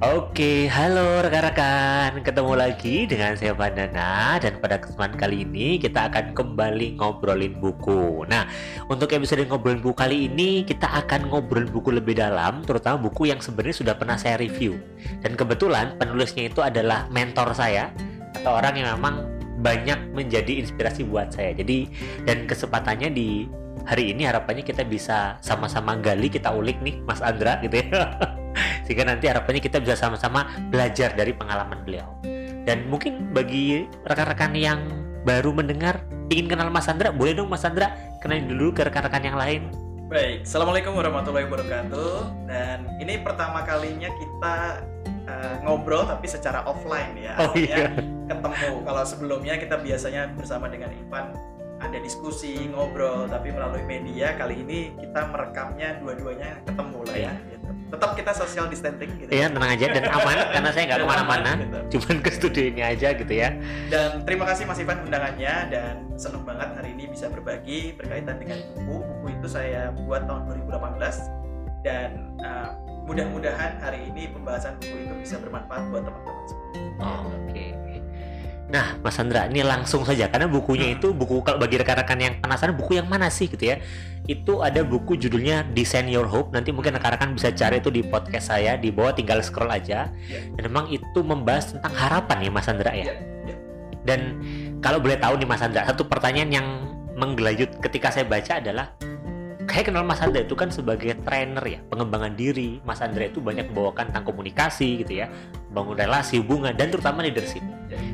Oke, halo rekan-rekan. Ketemu lagi dengan saya Bandana dan pada kesempatan kali ini kita akan kembali ngobrolin buku. Nah, untuk episode ngobrolin buku kali ini kita akan ngobrolin buku lebih dalam, terutama buku yang sebenarnya sudah pernah saya review. Dan kebetulan penulisnya itu adalah mentor saya atau orang yang memang banyak menjadi inspirasi buat saya. Jadi dan kesempatannya di hari ini harapannya kita bisa sama-sama gali, kita ulik nih Mas Andra gitu ya. sehingga nanti harapannya kita bisa sama-sama belajar dari pengalaman beliau. Dan mungkin bagi rekan-rekan yang baru mendengar ingin kenal Mas Andra boleh dong Mas Andra kenalin dulu ke rekan-rekan yang lain. Baik, Assalamualaikum warahmatullahi wabarakatuh. Dan ini pertama kalinya kita uh, ngobrol tapi secara offline ya. Oh iya. Ketemu, kalau sebelumnya kita biasanya bersama dengan Ivan. Ada diskusi, ngobrol Tapi melalui media. Kali ini kita merekamnya dua-duanya ketemu lah ya Iya tetap kita social distancing gitu. Iya tenang aja dan aman karena saya nggak ke mana-mana, gitu. cuman ke studio ini aja gitu ya. Dan terima kasih Mas Ivan undangannya dan senang banget hari ini bisa berbagi berkaitan dengan buku. Buku itu saya buat tahun 2018 dan uh, mudah-mudahan hari ini pembahasan buku itu bisa bermanfaat buat teman-teman semua. Oh, Oke. Okay. Nah, Mas Sandra, ini langsung saja karena bukunya hmm. itu buku kalau bagi rekan-rekan yang penasaran buku yang mana sih gitu ya. Itu ada buku judulnya Design Your Hope. Nanti mungkin rekan-rekan bisa cari itu di podcast saya di bawah tinggal scroll aja. Yeah. Dan memang itu membahas tentang harapan ya Mas Sandra ya. Yeah. Dan kalau boleh tahu nih Mas Sandra, satu pertanyaan yang menggelayut ketika saya baca adalah kayak kenal Mas Andra itu kan sebagai trainer ya pengembangan diri Mas Andra itu banyak membawakan tentang komunikasi gitu ya bangun relasi hubungan dan terutama leadership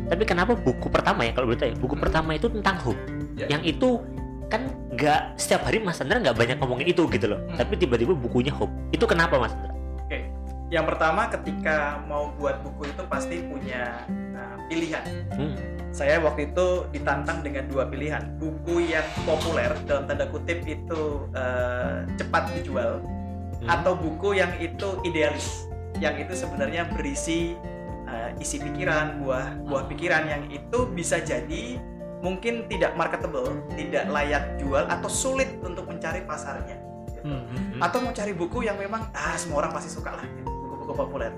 tapi kenapa buku pertama ya kalau boleh tahu ya buku hmm. pertama itu tentang hope ya. yang itu kan nggak setiap hari Mas Andra nggak banyak ngomongin itu gitu loh hmm. tapi tiba-tiba bukunya hope itu kenapa Mas Andra? Oke yang pertama ketika mau buat buku itu pasti punya uh, pilihan hmm saya waktu itu ditantang dengan dua pilihan buku yang populer dalam tanda kutip itu uh, cepat dijual hmm. atau buku yang itu idealis yang itu sebenarnya berisi uh, isi pikiran buah buah hmm. pikiran yang itu bisa jadi mungkin tidak marketable tidak layak jual atau sulit untuk mencari pasarnya gitu. hmm. atau mau cari buku yang memang ah semua orang pasti suka lah gitu, buku-buku populer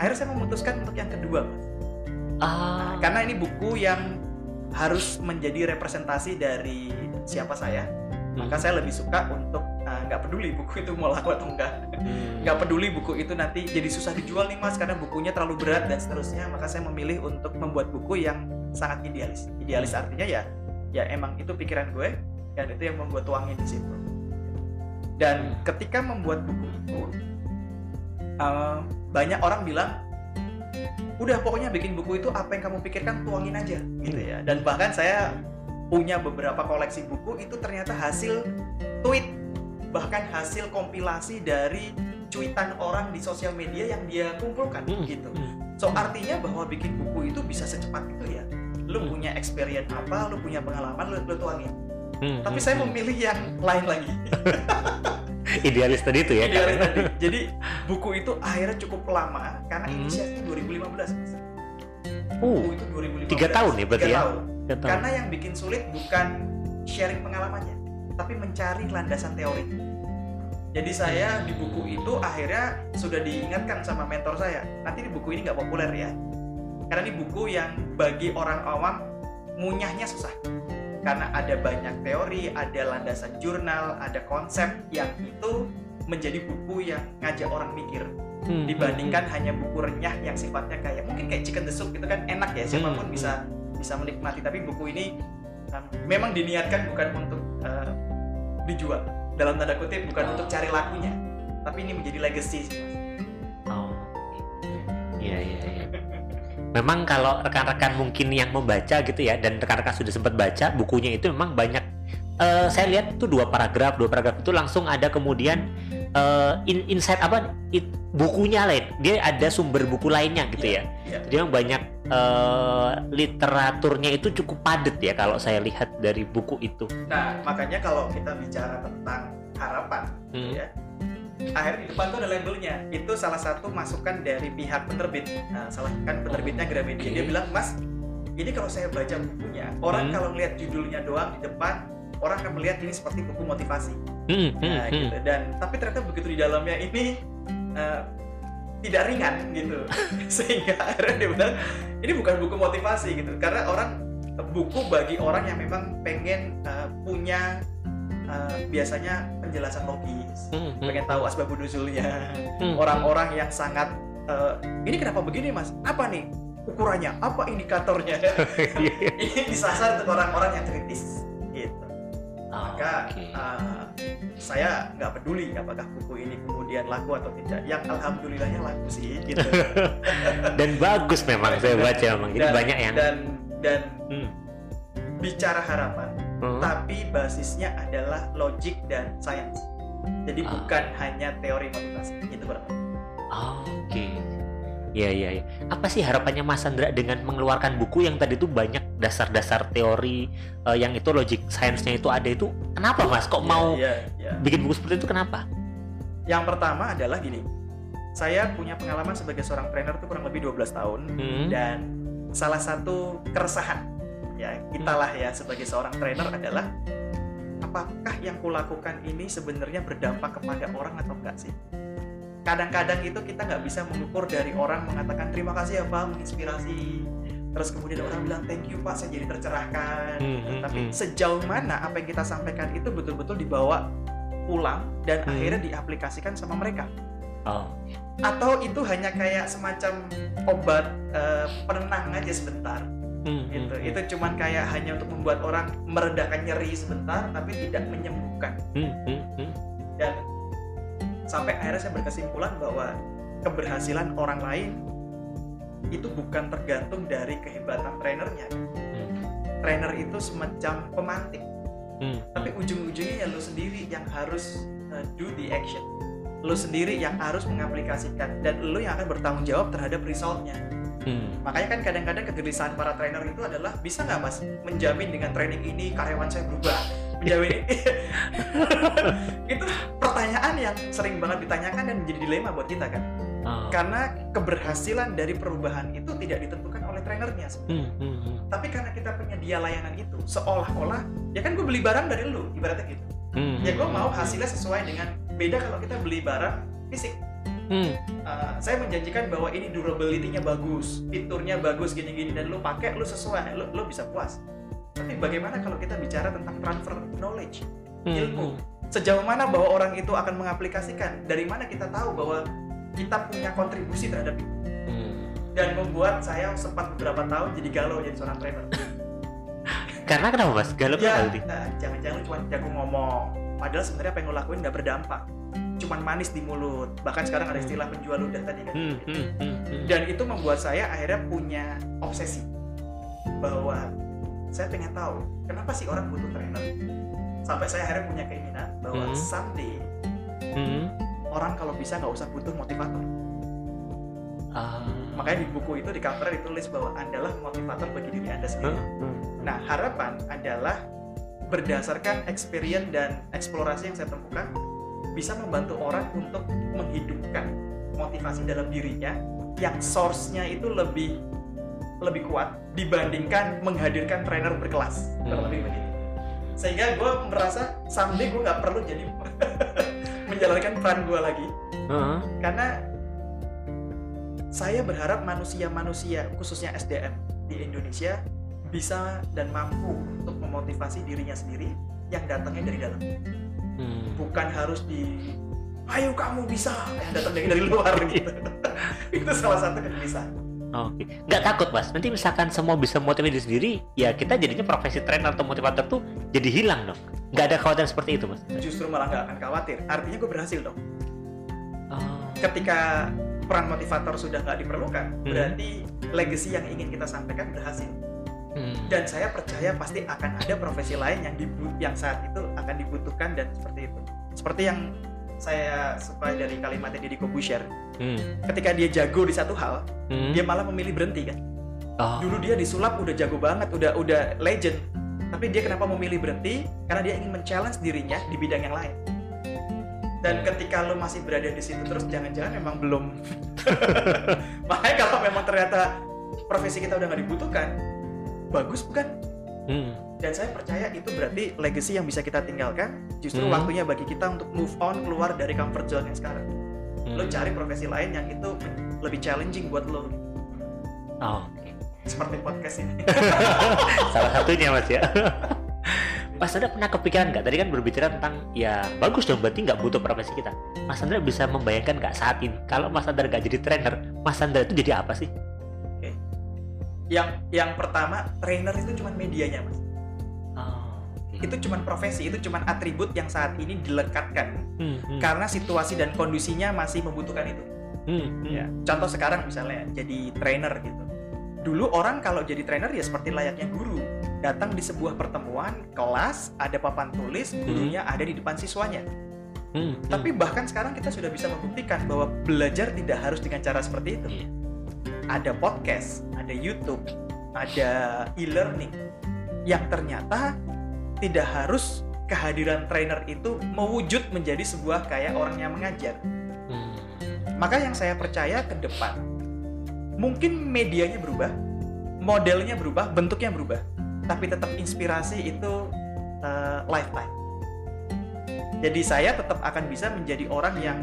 akhirnya saya memutuskan untuk yang kedua mas Ah. karena ini buku yang harus menjadi representasi dari siapa saya. Hmm. Maka saya lebih suka untuk ah, nggak uh, peduli buku itu mau laku atau enggak. Hmm. Nggak hmm. peduli buku itu nanti jadi susah dijual nih mas karena bukunya terlalu berat dan seterusnya. Maka saya memilih untuk membuat buku yang sangat idealis. Idealis hmm. artinya ya ya emang itu pikiran gue dan itu yang membuat tuangin di situ. Dan hmm. ketika membuat buku itu uh, banyak orang bilang udah pokoknya bikin buku itu apa yang kamu pikirkan tuangin aja gitu ya dan bahkan saya punya beberapa koleksi buku itu ternyata hasil tweet bahkan hasil kompilasi dari cuitan orang di sosial media yang dia kumpulkan hmm. gitu hmm. so artinya bahwa bikin buku itu bisa secepat itu ya lu hmm. punya experience apa lu punya pengalaman lu, lu tuangin hmm. tapi saya memilih yang lain lagi. Idealis tadi itu ya idealis tadi. Jadi buku itu akhirnya cukup lama karena hmm. inisiatif 2015 mas. Uh, buku itu 2015 tiga tahun ya berarti 3 ya tahun. tahun. karena yang bikin sulit bukan sharing pengalamannya tapi mencari landasan teori. Jadi saya di buku itu akhirnya sudah diingatkan sama mentor saya nanti di buku ini nggak populer ya. Karena ini buku yang bagi orang awam munyahnya susah karena ada banyak teori, ada landasan jurnal, ada konsep yang itu menjadi buku yang ngajak orang mikir hmm, dibandingkan hmm. hanya buku renyah yang sifatnya kayak mungkin kayak chicken the soup itu kan enak ya siapa pun hmm, bisa bisa menikmati tapi buku ini um, memang diniatkan bukan untuk uh, dijual dalam tanda kutip bukan oh. untuk cari lakunya tapi ini menjadi legacy sih mas. Oh, iya iya iya memang kalau rekan-rekan mungkin yang membaca gitu ya dan rekan-rekan sudah sempat baca bukunya itu memang banyak uh, saya lihat itu dua paragraf dua paragraf itu langsung ada kemudian uh, in, insight apa it, bukunya lain dia ada sumber buku lainnya gitu yeah, ya yeah. jadi memang banyak uh, literaturnya itu cukup padat ya kalau saya lihat dari buku itu nah makanya kalau kita bicara tentang harapan hmm. ya akhirnya di depan tuh ada labelnya. Itu salah satu masukan dari pihak penerbit. Nah, salah kan penerbitnya Gramedia. Dia bilang mas ini kalau saya baca bukunya orang hmm. kalau lihat judulnya doang di depan orang akan melihat ini seperti buku motivasi. Hmm, hmm, nah, hmm. gitu. Dan tapi ternyata begitu di dalamnya ini uh, tidak ringan gitu. Sehingga akhirnya dia bilang ini bukan buku motivasi gitu. Karena orang buku bagi orang yang memang pengen uh, punya uh, biasanya penjelasan logis hmm, hmm. pengen tahu asbab nuzulnya. Hmm, hmm. orang-orang yang sangat uh, ini kenapa begini mas? Apa nih? Ukurannya apa indikatornya? Ini disasar untuk orang-orang yang kritis gitu. Maka okay. uh, saya nggak peduli apakah buku ini kemudian laku atau tidak. Yang alhamdulillahnya laku sih gitu. Dan bagus memang saya baca memang. Ini banyak yang dan dan hmm. bicara harapan hmm. tapi basisnya adalah logik dan sains jadi oh. bukan hanya teori motivasi itu berarti oh, oke okay Iya iya iya. Apa sih harapannya Mas Sandra dengan mengeluarkan buku yang tadi itu banyak dasar-dasar teori uh, yang itu logic science-nya itu ada itu kenapa Mas kok yeah, mau yeah, yeah. bikin buku seperti itu kenapa? Yang pertama adalah gini. Saya punya pengalaman sebagai seorang trainer itu kurang lebih 12 tahun hmm. dan salah satu keresahan ya kita lah ya sebagai seorang trainer adalah apakah yang kulakukan ini sebenarnya berdampak kepada orang atau enggak sih? kadang-kadang itu kita nggak bisa mengukur dari orang mengatakan terima kasih ya pak menginspirasi terus kemudian orang bilang thank you pak saya jadi tercerahkan hmm, hmm, tapi hmm. sejauh mana apa yang kita sampaikan itu betul-betul dibawa pulang dan hmm. akhirnya diaplikasikan sama mereka oh. atau itu hanya kayak semacam obat uh, penenang aja sebentar hmm, gitu. hmm, itu cuman kayak hanya untuk membuat orang meredakan nyeri sebentar tapi tidak menyembuhkan. Hmm, hmm, hmm. dan sampai akhirnya saya berkesimpulan bahwa keberhasilan orang lain itu bukan tergantung dari kehebatan trainernya. Hmm. trainer itu semacam pemantik. Hmm. tapi ujung-ujungnya ya lo sendiri yang harus uh, do the action. Lo sendiri yang harus mengaplikasikan dan lo yang akan bertanggung jawab terhadap resultnya hmm. makanya kan kadang-kadang kegelisahan para trainer itu adalah bisa nggak mas menjamin dengan training ini karyawan saya berubah menjamin itu pertanyaan yang sering banget ditanyakan dan menjadi dilema buat kita kan oh. karena keberhasilan dari perubahan itu tidak ditentukan oleh trainernya hmm, hmm, hmm. tapi karena kita penyedia layanan itu seolah-olah ya kan gue beli barang dari lu ibaratnya gitu hmm, ya gue hmm, mau hmm. hasilnya sesuai dengan beda kalau kita beli barang fisik Hmm. Uh, saya menjanjikan bahwa ini durability-nya bagus, fiturnya bagus gini-gini dan lu pakai lu sesuai, lu, lu bisa puas. Tapi bagaimana kalau kita bicara tentang transfer knowledge, hmm. ilmu? Sejauh mana bahwa orang itu akan mengaplikasikan? Dari mana kita tahu bahwa kita punya kontribusi terhadap itu? Hmm. Dan membuat saya sempat beberapa tahun jadi galau jadi seorang trainer. Karena kenapa mas? Galau ya, nah, jangan-jangan cuma jago ngomong. Padahal sebenarnya apa yang lo lakuin nggak berdampak. Cuman manis di mulut. Bahkan sekarang ada istilah penjual ludah tadi kan. Hmm, hmm, hmm, hmm. Dan itu membuat saya akhirnya punya obsesi bahwa saya pengen tahu kenapa sih orang butuh trainer sampai saya akhirnya punya keinginan bahwa hmm. someday hmm. orang kalau bisa nggak usah butuh motivator uh. makanya di buku itu di cover ditulis bahwa adalah motivator bagi diri anda sendiri hmm. Hmm. nah harapan adalah berdasarkan experience dan eksplorasi yang saya temukan bisa membantu orang untuk menghidupkan motivasi dalam dirinya yang source-nya itu lebih lebih kuat dibandingkan menghadirkan trainer berkelas hmm. begitu sehingga gue merasa someday gue nggak perlu jadi menjalankan peran gue lagi uh-huh. karena saya berharap manusia-manusia khususnya SDM di Indonesia bisa dan mampu untuk memotivasi dirinya sendiri yang datangnya dari dalam hmm. bukan harus di ayo kamu bisa yang datang dari luar gitu itu salah satu kegelisahan Oke, okay. nggak takut mas? Nanti misalkan semua bisa motivasi diri sendiri, ya kita jadinya profesi trainer atau motivator tuh jadi hilang dong. Nggak ada khawatiran seperti itu mas? Justru malah nggak akan khawatir. Artinya gue berhasil dong. Oh. Ketika peran motivator sudah nggak diperlukan, hmm. berarti legacy yang ingin kita sampaikan berhasil. Hmm. Dan saya percaya pasti akan ada profesi lain yang yang saat itu akan dibutuhkan dan seperti itu. Seperti yang saya suka dari kalimatnya Deddy Kobusier hmm. ketika dia jago di satu hal hmm. dia malah memilih berhenti kan oh. dulu dia disulap udah jago banget udah udah legend tapi dia kenapa memilih berhenti karena dia ingin men-challenge dirinya di bidang yang lain dan ketika lo masih berada di situ terus jangan-jangan memang belum makanya kalau memang ternyata profesi kita udah nggak dibutuhkan bagus bukan hmm dan saya percaya itu berarti legacy yang bisa kita tinggalkan justru hmm. waktunya bagi kita untuk move on keluar dari comfort zone yang sekarang hmm. lo cari profesi lain yang itu lebih challenging buat lo oh, seperti podcast ini salah satunya mas ya Mas Andra pernah kepikiran nggak tadi kan berbicara tentang ya bagus dong berarti nggak butuh profesi kita. Mas Andra bisa membayangkan nggak saat ini kalau Mas Andra nggak jadi trainer, Mas Andra itu jadi apa sih? Yang yang pertama trainer itu cuma medianya mas. Oh, okay. Itu cuma profesi, itu cuma atribut yang saat ini dilekatkan hmm, hmm. karena situasi dan kondisinya masih membutuhkan itu. Hmm, hmm. Ya, contoh sekarang misalnya jadi trainer gitu. Dulu orang kalau jadi trainer ya seperti layaknya guru datang di sebuah pertemuan kelas ada papan tulis hmm. gurunya hmm. ada di depan siswanya hmm. Hmm. tapi bahkan sekarang kita sudah bisa membuktikan bahwa belajar tidak harus dengan cara seperti itu yeah. ada podcast ada YouTube ada e-learning yang ternyata tidak harus kehadiran trainer itu mewujud menjadi sebuah kayak orang yang mengajar hmm. maka yang saya percaya ke depan mungkin medianya berubah modelnya berubah bentuknya berubah tapi tetap inspirasi itu uh, lifetime. Jadi saya tetap akan bisa menjadi orang yang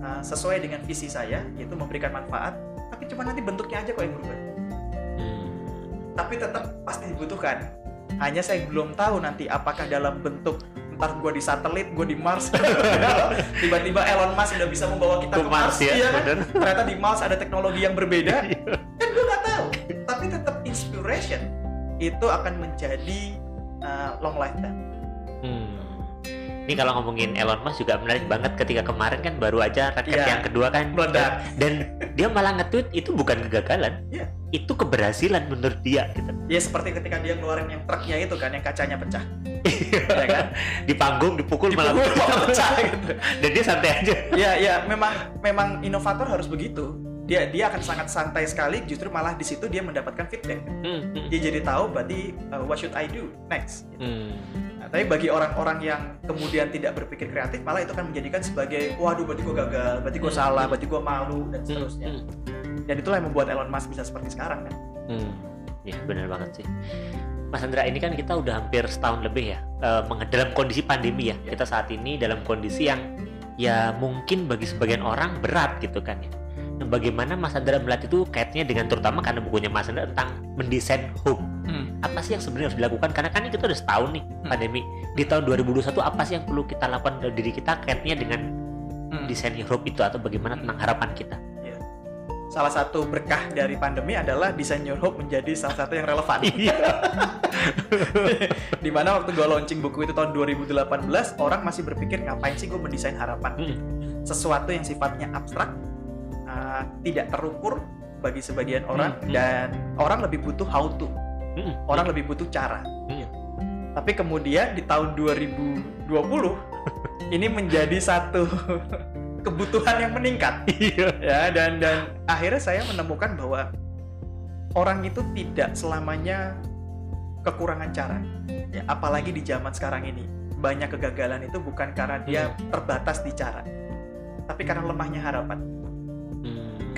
uh, sesuai dengan visi saya, yaitu memberikan manfaat, tapi cuma nanti bentuknya aja kok yang berubah. Tapi tetap pasti dibutuhkan. Hanya saya belum tahu nanti apakah dalam bentuk ntar gue di satelit, gue di Mars, tiba-tiba Elon Musk udah bisa membawa kita ke, ke Mars, Mars ya, ya kan? ternyata di Mars ada teknologi yang berbeda, iya. kan gue nggak tahu. Tapi tetap inspiration itu akan menjadi uh, long lifetime. Hmm. Ini kalau ngomongin Elon Musk juga menarik banget ketika kemarin kan baru aja raket yeah. yang kedua kan meledak dan dia malah nge-tweet itu bukan kegagalan. Yeah. Itu keberhasilan menurut dia gitu. Ya seperti ketika dia ngeluarin yang truknya itu kan yang kacanya pecah. ya kan? Di panggung dipukul, dipukul malah pecah, pecah gitu. Dan dia santai aja. Ya ya memang memang inovator harus begitu dia dia akan sangat santai sekali justru malah di situ dia mendapatkan feedback hmm, hmm. dia jadi tahu berarti uh, what should I do next gitu. hmm. Nah, tapi bagi orang-orang yang kemudian tidak berpikir kreatif malah itu akan menjadikan sebagai waduh berarti gue gagal berarti gue hmm. salah berarti gue malu dan hmm, seterusnya hmm. dan itulah yang membuat Elon Musk bisa seperti sekarang kan hmm. ya benar banget sih Mas Andra ini kan kita udah hampir setahun lebih ya uh, dalam kondisi pandemi ya. ya kita saat ini dalam kondisi yang ya mungkin bagi sebagian orang berat gitu kan ya bagaimana Mas Andra melihat itu kaitnya dengan terutama karena bukunya Mas Andra tentang mendesain hope. Hmm. Apa sih yang sebenarnya harus dilakukan? Karena kan kita udah setahun nih hmm. pandemi. Di tahun 2021 apa sih yang perlu kita lakukan dari diri kita kaitnya dengan hmm. desain hope itu atau bagaimana tentang harapan kita? Ya. Salah satu berkah dari pandemi adalah desain your hope menjadi salah satu yang relevan. Iya. Di mana waktu gue launching buku itu tahun 2018, orang masih berpikir ngapain sih gue mendesain harapan? Hmm. Sesuatu yang sifatnya abstrak, uh, tidak terukur bagi sebagian orang hmm, hmm. dan orang lebih butuh how to. Hmm, orang hmm. lebih butuh cara. Hmm. Tapi kemudian di tahun 2020 ini menjadi satu kebutuhan yang meningkat. Iya. ya dan dan akhirnya saya menemukan bahwa orang itu tidak selamanya kekurangan cara. Ya, apalagi di zaman sekarang ini. Banyak kegagalan itu bukan karena dia hmm. terbatas di cara, tapi karena lemahnya harapan.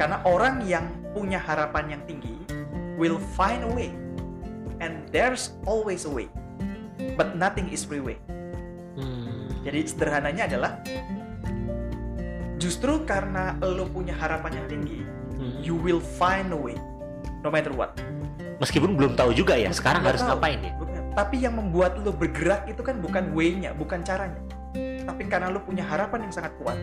Karena orang yang punya harapan yang tinggi will find a way. And there's always a way. But nothing is free way. Hmm. Jadi sederhananya adalah justru karena lo punya harapan yang tinggi, hmm. you will find a way no matter what. Meskipun belum tahu juga ya, Meskipun sekarang harus tahu. ngapain ya. Tapi yang membuat lo bergerak itu kan bukan way-nya, bukan caranya. Tapi karena lo punya harapan yang sangat kuat,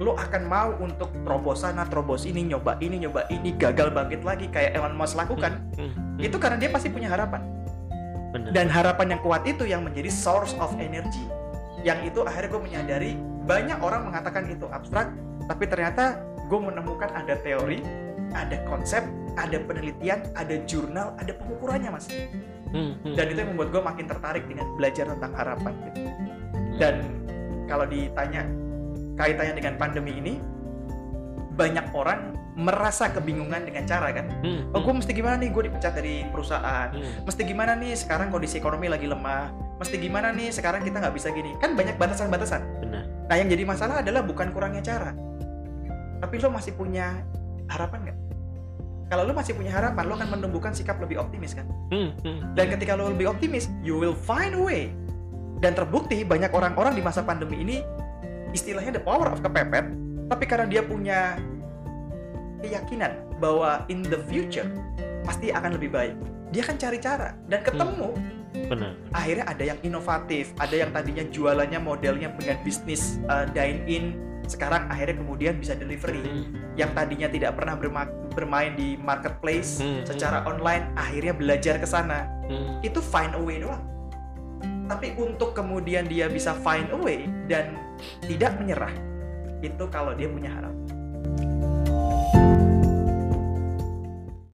lo akan mau untuk terobos sana terobos ini nyoba ini nyoba ini gagal bangkit lagi kayak Elon Musk lakukan hmm, hmm, hmm. itu karena dia pasti punya harapan Bener. dan harapan yang kuat itu yang menjadi source of energy yang itu akhirnya gue menyadari banyak orang mengatakan itu abstrak tapi ternyata gue menemukan ada teori ada konsep ada penelitian ada jurnal ada pengukurannya mas hmm, dan itu yang membuat gue makin tertarik dengan belajar tentang harapan gitu. dan kalau ditanya kaitannya dengan pandemi ini banyak orang merasa kebingungan dengan cara kan? Hmm, oh gue mesti gimana nih? Gue dipecat dari perusahaan. Hmm. mesti gimana nih sekarang kondisi ekonomi lagi lemah? Mesti gimana nih sekarang kita nggak bisa gini? Kan banyak batasan-batasan. Nah yang jadi masalah adalah bukan kurangnya cara. Tapi lo masih punya harapan nggak? Kalau lo masih punya harapan lo akan menumbuhkan sikap lebih optimis kan? Hmm, hmm. dan ketika lo lebih optimis you will find a way. Dan terbukti banyak orang-orang di masa pandemi ini istilahnya the power of kepepet tapi karena dia punya keyakinan bahwa in the future pasti akan lebih baik dia akan cari cara dan hmm. ketemu hmm. benar akhirnya ada yang inovatif ada yang tadinya jualannya modelnya dengan bisnis uh, dine in sekarang akhirnya kemudian bisa delivery hmm. yang tadinya tidak pernah bermain di marketplace hmm. secara online akhirnya belajar ke sana hmm. itu find a way doang tapi untuk kemudian dia bisa find a way dan tidak menyerah itu kalau dia punya harapan